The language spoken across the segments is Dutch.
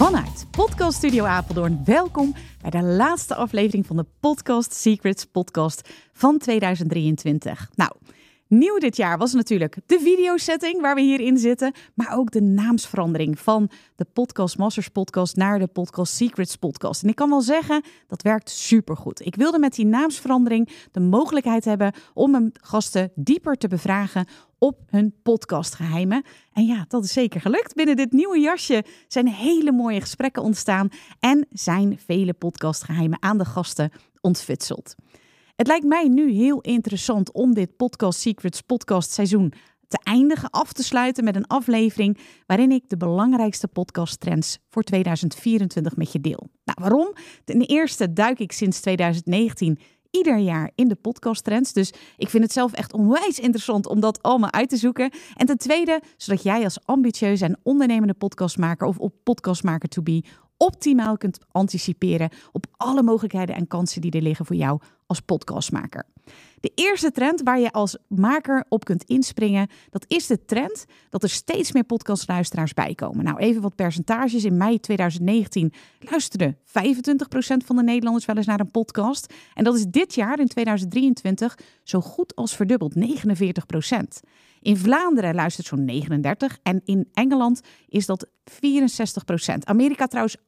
Vanuit Podcast Studio Apeldoorn. Welkom bij de laatste aflevering van de Podcast Secrets podcast van 2023. Nou, nieuw dit jaar was natuurlijk de videosetting waar we hier in zitten, maar ook de naamsverandering van de Podcast Masters podcast naar de Podcast Secrets podcast. En ik kan wel zeggen, dat werkt supergoed. Ik wilde met die naamsverandering de mogelijkheid hebben om mijn gasten dieper te bevragen op hun podcastgeheimen. En ja, dat is zeker gelukt. Binnen dit nieuwe jasje zijn hele mooie gesprekken ontstaan en zijn vele podcastgeheimen aan de gasten ontfutseld. Het lijkt mij nu heel interessant om dit Podcast Secrets podcast seizoen te eindigen, af te sluiten met een aflevering waarin ik de belangrijkste podcasttrends voor 2024 met je deel. Nou, waarom? Ten eerste duik ik sinds 2019 ieder jaar in de podcasttrends. Dus ik vind het zelf echt onwijs interessant om dat allemaal uit te zoeken. En ten tweede, zodat jij als ambitieuze en ondernemende podcastmaker of op podcastmaker to be optimaal kunt anticiperen op alle mogelijkheden en kansen die er liggen voor jou als podcastmaker. De eerste trend waar je als maker op kunt inspringen, dat is de trend dat er steeds meer podcastluisteraars bij komen. Nou, even wat percentages. In mei 2019 luisterde 25% van de Nederlanders wel eens naar een podcast. En dat is dit jaar, in 2023, zo goed als verdubbeld, 49%. In Vlaanderen luistert zo'n 39 en in Engeland is dat 64% Amerika trouwens 78%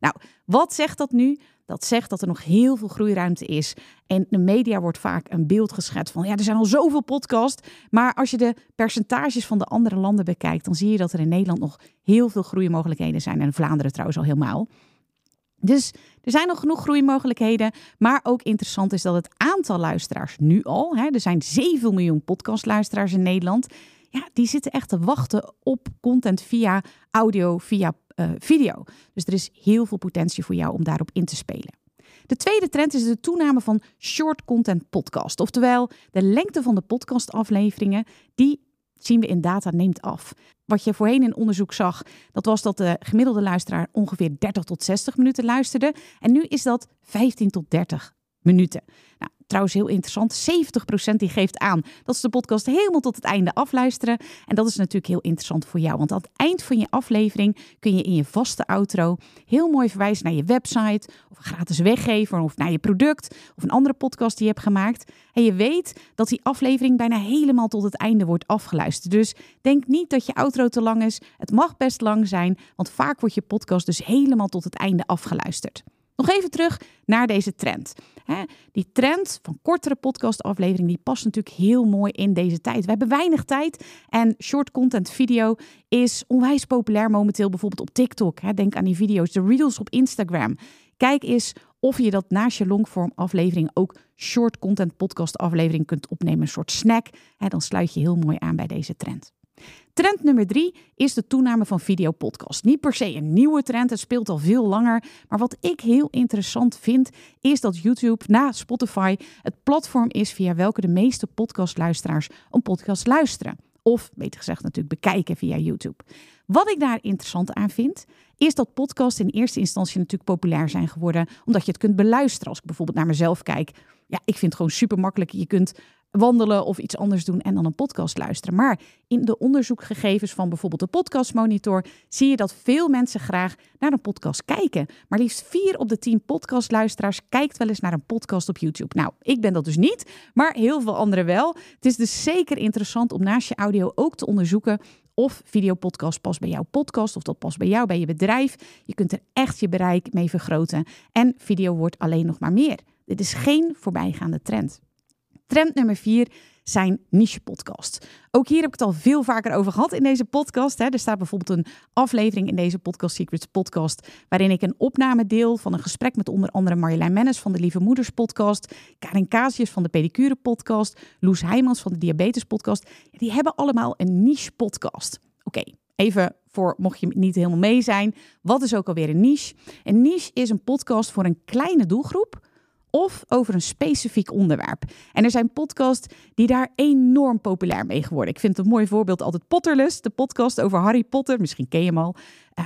Nou, wat zegt dat nu? Dat zegt dat er nog heel veel groeiruimte is. En de media wordt vaak een beeld geschetst van ja, er zijn al zoveel podcasts. Maar als je de percentages van de andere landen bekijkt, dan zie je dat er in Nederland nog heel veel groeimogelijkheden zijn. En Vlaanderen trouwens al helemaal. Dus er zijn nog genoeg groeimogelijkheden. Maar ook interessant is dat het aantal luisteraars nu al, hè, er zijn 7 miljoen podcastluisteraars in Nederland. Ja, die zitten echt te wachten op content via audio, via uh, video. Dus er is heel veel potentie voor jou om daarop in te spelen. De tweede trend is de toename van short content podcast. Oftewel, de lengte van de podcastafleveringen, die zien we in data neemt af. Wat je voorheen in onderzoek zag, dat was dat de gemiddelde luisteraar ongeveer 30 tot 60 minuten luisterde. En nu is dat 15 tot 30 minuten. Nou, trouwens heel interessant, 70% die geeft aan dat ze de podcast helemaal tot het einde afluisteren. En dat is natuurlijk heel interessant voor jou, want aan het eind van je aflevering kun je in je vaste outro heel mooi verwijzen naar je website of een gratis weggever of naar je product of een andere podcast die je hebt gemaakt. En je weet dat die aflevering bijna helemaal tot het einde wordt afgeluisterd. Dus denk niet dat je outro te lang is. Het mag best lang zijn, want vaak wordt je podcast dus helemaal tot het einde afgeluisterd. Nog even terug naar deze trend. die trend van kortere podcastafleveringen, die past natuurlijk heel mooi in deze tijd. We hebben weinig tijd en short content video is onwijs populair momenteel bijvoorbeeld op TikTok. Denk aan die video's, de reels op Instagram. Kijk eens of je dat naast je longform aflevering ook short content podcast aflevering kunt opnemen, een soort snack. dan sluit je heel mooi aan bij deze trend. Trend nummer drie is de toename van videopodcast. Niet per se een nieuwe trend, het speelt al veel langer. Maar wat ik heel interessant vind, is dat YouTube na Spotify het platform is via welke de meeste podcastluisteraars een podcast luisteren. Of beter gezegd natuurlijk bekijken via YouTube. Wat ik daar interessant aan vind, is dat podcasts in eerste instantie natuurlijk populair zijn geworden. Omdat je het kunt beluisteren. Als ik bijvoorbeeld naar mezelf kijk. Ja, ik vind het gewoon super makkelijk. Je kunt wandelen of iets anders doen en dan een podcast luisteren. Maar in de onderzoekgegevens van bijvoorbeeld de Podcastmonitor zie je dat veel mensen graag naar een podcast kijken. Maar liefst vier op de tien podcastluisteraars kijkt wel eens naar een podcast op YouTube. Nou, ik ben dat dus niet, maar heel veel anderen wel. Het is dus zeker interessant om naast je audio ook te onderzoeken of videopodcast past bij jouw podcast of dat past bij jou, bij je bedrijf. Je kunt er echt je bereik mee vergroten en video wordt alleen nog maar meer. Dit is geen voorbijgaande trend. Trend nummer vier zijn niche podcasts. Ook hier heb ik het al veel vaker over gehad in deze podcast. Hè. Er staat bijvoorbeeld een aflevering in deze Podcast Secrets podcast... waarin ik een opname deel van een gesprek met onder andere Marjolein Mennis van de Lieve Moeders podcast... Karin Casius van de Pedicure podcast... Loes Heijmans van de Diabetes podcast. Die hebben allemaal een niche podcast. Oké, Even voor mocht je niet helemaal mee zijn. Wat is ook alweer een niche? Een niche is een podcast voor een kleine doelgroep of over een specifiek onderwerp. En er zijn podcasts die daar enorm populair mee geworden. Ik vind een mooi voorbeeld altijd Potterless, de podcast over Harry Potter. Misschien ken je hem al.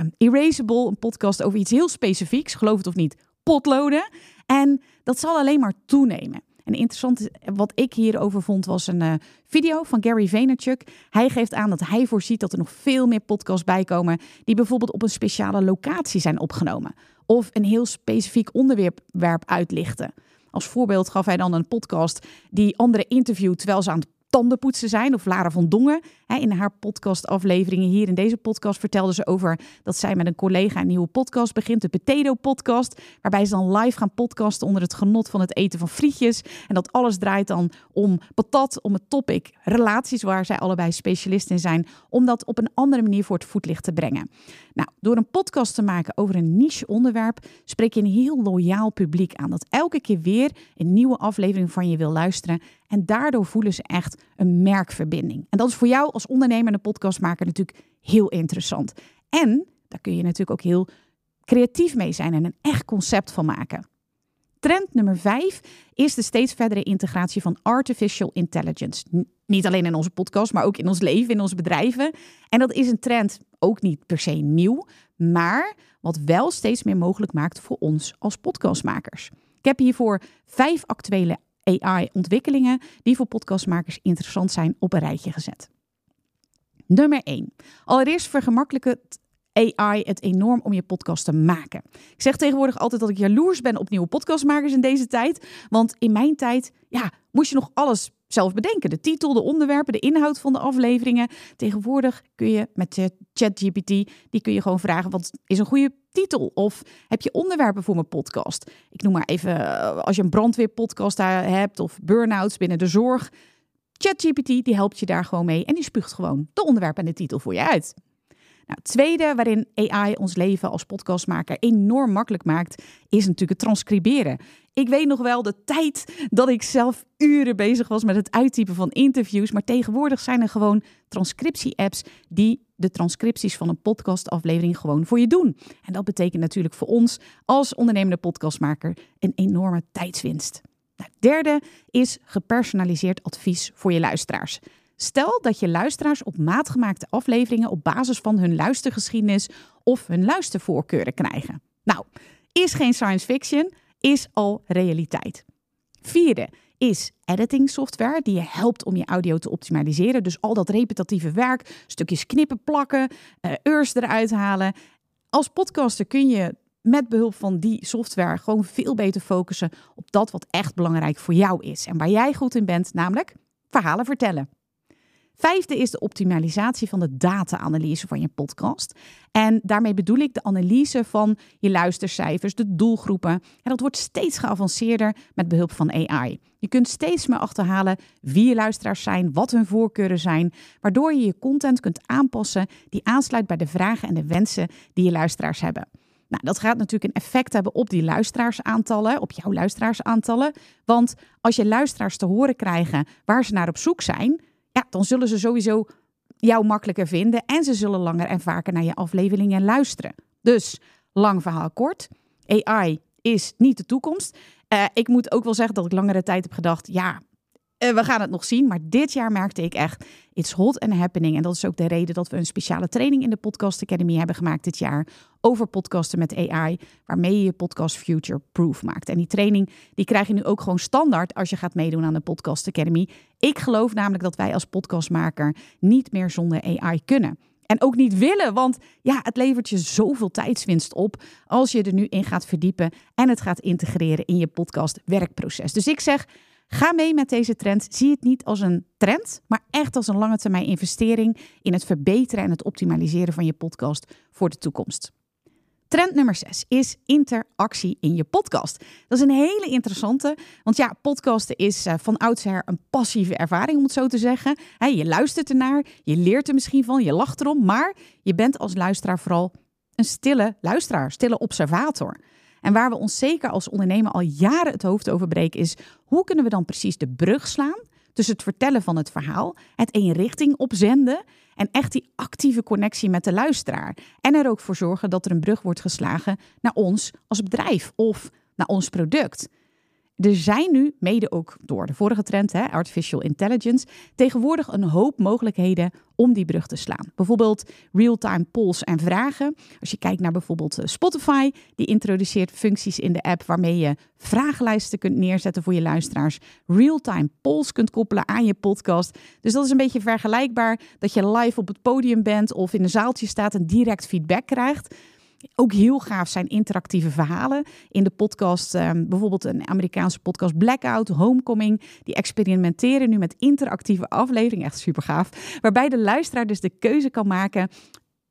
Um, Erasable, een podcast over iets heel specifieks. Geloof het of niet, potloden. En dat zal alleen maar toenemen. En interessant wat ik hierover vond was een uh, video van Gary Vaynerchuk. Hij geeft aan dat hij voorziet dat er nog veel meer podcasts bijkomen die bijvoorbeeld op een speciale locatie zijn opgenomen of een heel specifiek onderwerp uitlichten. Als voorbeeld gaf hij dan een podcast die anderen interviewt terwijl ze aan het tandenpoetsen zijn. Of Lara van Dongen. In haar podcastafleveringen hier in deze podcast vertelde ze over dat zij met een collega een nieuwe podcast begint. De Potato Podcast. Waarbij ze dan live gaan podcasten onder het genot van het eten van frietjes. En dat alles draait dan om patat, om het topic relaties waar zij allebei specialist in zijn. Om dat op een andere manier voor het voetlicht te brengen. Nou, door een podcast te maken over een niche onderwerp spreek je een heel loyaal publiek aan. Dat elke keer weer een nieuwe aflevering van je wil luisteren. En daardoor voelen ze echt een merkverbinding. En dat is voor jou als ondernemer en podcastmaker natuurlijk heel interessant. En daar kun je natuurlijk ook heel creatief mee zijn en een echt concept van maken. Trend nummer vijf is de steeds verdere integratie van artificial intelligence. Niet alleen in onze podcast, maar ook in ons leven, in onze bedrijven. En dat is een trend ook niet per se nieuw, maar wat wel steeds meer mogelijk maakt voor ons als podcastmakers. Ik heb hiervoor vijf actuele AI-ontwikkelingen die voor podcastmakers interessant zijn op een rijtje gezet. Nummer 1. Allereerst vergemakkelijkt AI het enorm om je podcast te maken. Ik zeg tegenwoordig altijd dat ik jaloers ben op nieuwe podcastmakers in deze tijd. Want in mijn tijd ja, moest je nog alles zelf bedenken. De titel, de onderwerpen, de inhoud van de afleveringen. Tegenwoordig kun je met ChatGPT, die kun je gewoon vragen, wat is een goede titel? Of heb je onderwerpen voor mijn podcast? Ik noem maar even, eh, als je een brandweerpodcast hebt of burn-outs binnen de zorg. ChatGPT, die helpt je daar gewoon mee en die spuugt gewoon de onderwerp en de titel voor je uit. Nou, het tweede waarin AI ons leven als podcastmaker enorm makkelijk maakt, is natuurlijk het transcriberen. Ik weet nog wel de tijd dat ik zelf uren bezig was met het uittypen van interviews. Maar tegenwoordig zijn er gewoon transcriptie-apps die de transcripties van een podcastaflevering gewoon voor je doen. En dat betekent natuurlijk voor ons als ondernemende podcastmaker een enorme tijdswinst. Nou, derde is gepersonaliseerd advies voor je luisteraars. Stel dat je luisteraars op maat gemaakte afleveringen op basis van hun luistergeschiedenis of hun luistervoorkeuren krijgen. Nou, is geen science fiction, is al realiteit. Vierde is editing software die je helpt om je audio te optimaliseren. Dus al dat repetitieve werk, stukjes knippen, plakken, uh, urs eruit halen. Als podcaster kun je met behulp van die software gewoon veel beter focussen op dat wat echt belangrijk voor jou is en waar jij goed in bent, namelijk verhalen vertellen. Vijfde is de optimalisatie van de data-analyse van je podcast. En daarmee bedoel ik de analyse van je luistercijfers, de doelgroepen. En dat wordt steeds geavanceerder met behulp van AI. Je kunt steeds meer achterhalen wie je luisteraars zijn, wat hun voorkeuren zijn, waardoor je je content kunt aanpassen die aansluit bij de vragen en de wensen die je luisteraars hebben. Nou, dat gaat natuurlijk een effect hebben op die luisteraarsaantallen, op jouw luisteraarsaantallen. Want als je luisteraars te horen krijgen waar ze naar op zoek zijn, ja, dan zullen ze sowieso jou makkelijker vinden en ze zullen langer en vaker naar je afleveringen luisteren. Dus, lang verhaal kort, AI is niet de toekomst. Uh, ik moet ook wel zeggen dat ik langere tijd heb gedacht, ja, we gaan het nog zien. Maar dit jaar merkte ik echt, it's hot and happening. En dat is ook de reden dat we een speciale training in de Podcast Academy hebben gemaakt dit jaar over podcasten met AI, waarmee je je podcast future proof maakt. En die training die krijg je nu ook gewoon standaard als je gaat meedoen aan de Podcast Academy. Ik geloof namelijk dat wij als podcastmaker niet meer zonder AI kunnen. En ook niet willen, want ja, het levert je zoveel tijdswinst op als je er nu in gaat verdiepen en het gaat integreren in je podcast werkproces. Dus ik zeg, Ga mee met deze trend. Zie het niet als een trend, maar echt als een lange termijn investering in het verbeteren en het optimaliseren van je podcast voor de toekomst. Trend nummer 6 is interactie in je podcast. Dat is een hele interessante, want ja, podcasten is uh, van oudsher een passieve ervaring, om het zo te zeggen. je luistert ernaar, je leert er misschien van, je lacht erom, maar je bent als luisteraar vooral een stille luisteraar, stille observator. En waar we ons zeker als ondernemer al jaren het hoofd over breken is hoe kunnen we dan precies de brug slaan tussen het vertellen van het verhaal, het één richting opzenden en echt die actieve connectie met de luisteraar. En er ook voor zorgen dat er een brug wordt geslagen naar ons als bedrijf of naar ons product. Er zijn nu, mede ook door de vorige trend, hè, artificial intelligence, tegenwoordig een hoop mogelijkheden om die brug te slaan. Bijvoorbeeld real-time polls en vragen. Als je kijkt naar bijvoorbeeld eh, Spotify, die introduceert functies in de app waarmee je vragenlijsten kunt neerzetten voor je luisteraars. Real-time polls kunt koppelen aan je podcast. Dus dat is een beetje vergelijkbaar dat je live op het podium bent of in een zaaltje staat en direct feedback krijgt. Ook heel gaaf zijn interactieve verhalen. In de podcast, ehm, bijvoorbeeld een Amerikaanse podcast Blackout, Homecoming. Die experimenteren nu met interactieve afleveringen. Echt super gaaf. Waarbij de luisteraar dus de keuze kan maken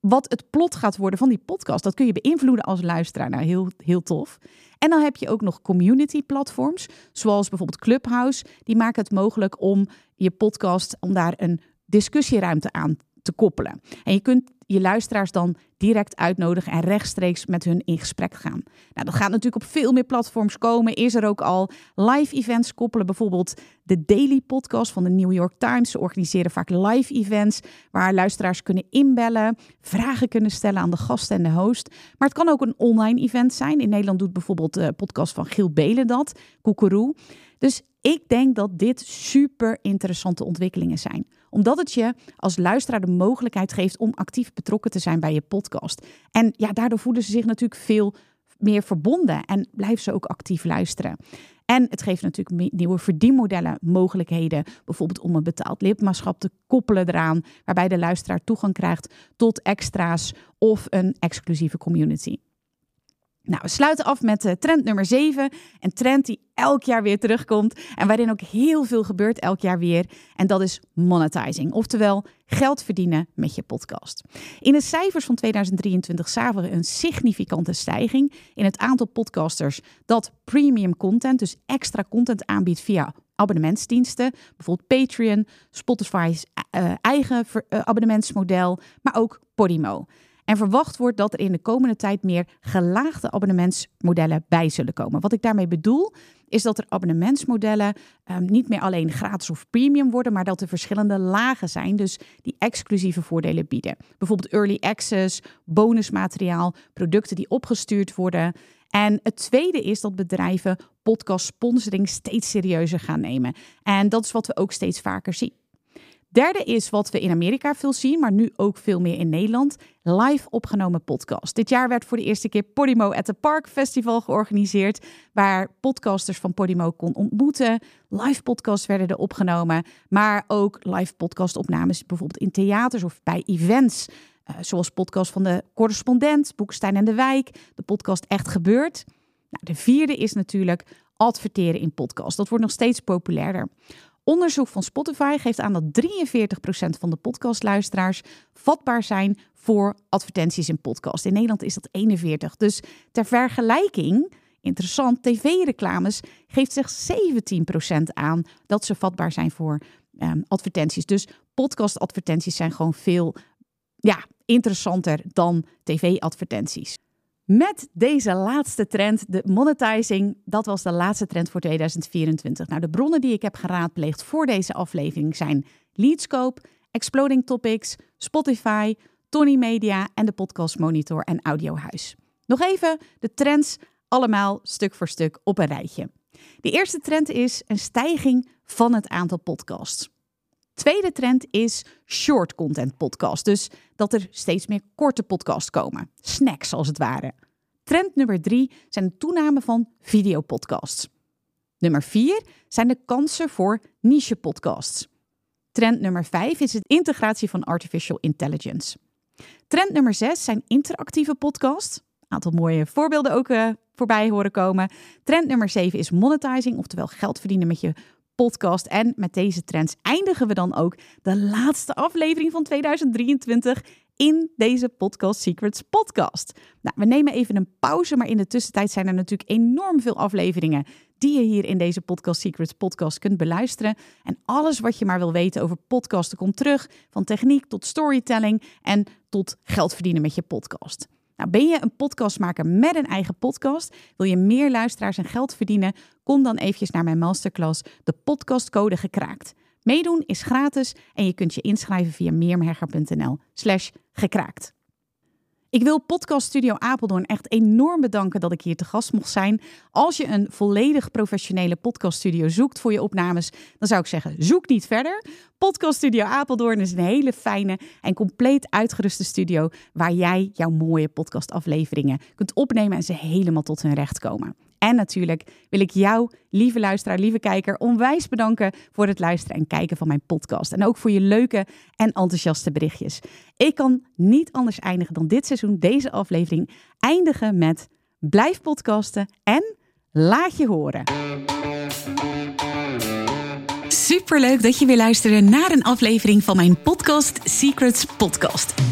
wat het plot gaat worden van die podcast. Dat kun je beïnvloeden als luisteraar. Nou, heel, heel tof. En dan heb je ook nog community platforms, zoals bijvoorbeeld Clubhouse. Die maken het mogelijk om je podcast, om daar een discussieruimte aan te koppelen. En je kunt je luisteraars dan direct uitnodigen en rechtstreeks met hun in gesprek gaan. Nou, dat gaat natuurlijk op veel meer platforms komen. Is er ook al live events koppelen, bijvoorbeeld de Daily Podcast van de New York Times. Ze organiseren vaak live events waar luisteraars kunnen inbellen, vragen kunnen stellen aan de gasten en de host. Maar het kan ook een online event zijn. In Nederland doet bijvoorbeeld de podcast van Giel Belen dat, Koekeroe. Dus ik denk dat dit super interessante ontwikkelingen zijn. Omdat het je als luisteraar de mogelijkheid geeft om actief betrokken te zijn bij je podcast. En ja, daardoor voelen ze zich natuurlijk veel meer verbonden en blijven ze ook actief luisteren. En het geeft natuurlijk nieuwe verdienmodellen mogelijkheden. Bijvoorbeeld om een betaald lidmaatschap te koppelen eraan, waarbij de luisteraar toegang krijgt tot extra's of een exclusieve community. Nou, we sluiten af met uh, trend nummer 7. Een trend die elk jaar weer terugkomt en waarin ook heel veel gebeurt elk jaar weer. En dat is monetizing, oftewel geld verdienen met je podcast. In de cijfers van 2023 zagen we een significante stijging in het aantal podcasters dat premium content, dus extra content aanbiedt via abonnementsdiensten, bijvoorbeeld Patreon, Spotify's uh, eigen uh, abonnementsmodel, maar ook Podimo. En verwacht wordt dat er in de komende tijd meer gelaagde abonnementsmodellen bij zullen komen. Wat ik daarmee bedoel, is dat er abonnementsmodellen um, niet meer alleen gratis of premium worden, maar dat er verschillende lagen zijn, dus die exclusieve voordelen bieden. Bijvoorbeeld early access, bonusmateriaal, producten die opgestuurd worden. En het tweede is dat bedrijven podcast sponsoring steeds serieuzer gaan nemen. En dat is wat we ook steeds vaker zien. Derde is wat we in Amerika veel zien, maar nu ook veel meer in Nederland: live opgenomen podcast. Dit jaar werd voor de eerste keer Podimo at the Park Festival georganiseerd, waar podcasters van Podimo kon ontmoeten. Live podcasts werden er opgenomen, maar ook live podcastopnames bijvoorbeeld in theaters of bij events. Uh, zoals podcast van de correspondent, Boekstein en de Wijk, de podcast Echt Gebeurd. Nou, de vierde is natuurlijk adverteren in podcast. Dat wordt nog steeds populairder. Onderzoek van Spotify geeft aan dat 43% van de podcastluisteraars vatbaar zijn voor advertenties in podcast. In Nederland is dat 41. Dus ter vergelijking, interessant, tv-reclames geeft zich 17% aan dat ze vatbaar zijn voor um, advertenties. Dus podcastadvertenties zijn gewoon veel ja, interessanter dan tv-advertenties. Met deze laatste trend, de monetizing, dat was de laatste trend voor 2024. Nou, de bronnen die ik heb geraadpleegd voor deze aflevering zijn Leadscope, Exploding Topics, Spotify, Tony Media en de Podcast Monitor en Audiohuis. Nog even de trends allemaal stuk voor stuk op een rijtje. De eerste trend is een stijging van het aantal podcasts. Tweede trend is short content podcast. Dus dat er steeds meer korte podcasts komen. Snacks als het ware. Trend nummer drie zijn de toename van videopodcasts. Nummer vier zijn de kansen voor niche podcasts. Trend nummer vijf is de integratie van artificial intelligence. Trend nummer zes zijn interactieve podcasts. Een aantal mooie voorbeelden ook uh, voorbij horen komen. Trend nummer zeven is monetizing, oftewel geld verdienen met je podcast. En met deze trends eindigen we dan ook de laatste aflevering van 2023 in deze Podcast Secrets podcast. Nou, we nemen even een pauze, maar in de tussentijd zijn er natuurlijk enorm veel afleveringen die je hier in deze Podcast Secrets podcast kunt beluisteren. En alles wat je maar wil weten over podcasten komt terug, van techniek tot storytelling en tot geld verdienen met je podcast. Nou, ben je een podcastmaker met een eigen podcast? Wil je meer luisteraars en geld verdienen? Kom dan eventjes naar mijn masterclass, de podcastcode gekraakt. Meedoen is gratis en je kunt je inschrijven via meermhegger.nl slash gekraakt. Ik wil Podcast Studio Apeldoorn echt enorm bedanken dat ik hier te gast mocht zijn. Als je een volledig professionele podcaststudio zoekt voor je opnames, dan zou ik zeggen: zoek niet verder. Podcast Studio Apeldoorn is een hele fijne en compleet uitgeruste studio waar jij jouw mooie podcastafleveringen kunt opnemen en ze helemaal tot hun recht komen. En natuurlijk wil ik jou, lieve luisteraar, lieve kijker, onwijs bedanken voor het luisteren en kijken van mijn podcast. En ook voor je leuke en enthousiaste berichtjes. Ik kan niet anders eindigen dan dit seizoen, deze aflevering, eindigen met blijf podcasten en laat je horen. Superleuk dat je weer luisterde naar een aflevering van mijn podcast Secrets Podcast.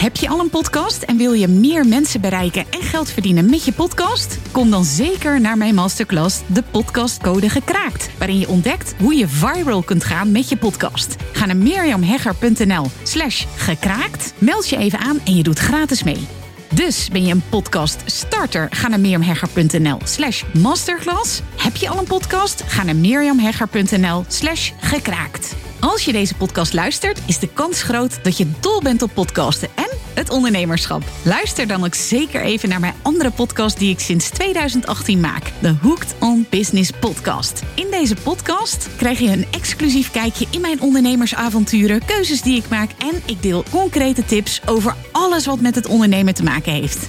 Heb je al een podcast en wil je meer mensen bereiken en geld verdienen met je podcast? Kom dan zeker naar mijn masterclass De Podcastcode Gekraakt, waarin je ontdekt hoe je viral kunt gaan met je podcast. Ga naar mirjamhegger.nl slash gekraakt, meld je even aan en je doet gratis mee. Dus ben je een podcast starter? Ga naar mirjamhegger.nl slash masterclass. Heb je al een podcast? Ga naar mirjamhegger.nl slash gekraakt. Als je deze podcast luistert, is de kans groot dat je dol bent op podcasten en het ondernemerschap. Luister dan ook zeker even naar mijn andere podcast die ik sinds 2018 maak. De Hooked on Business podcast. In deze podcast krijg je een exclusief kijkje in mijn ondernemersavonturen, keuzes die ik maak en ik deel concrete tips over alles wat met het ondernemen te maken heeft.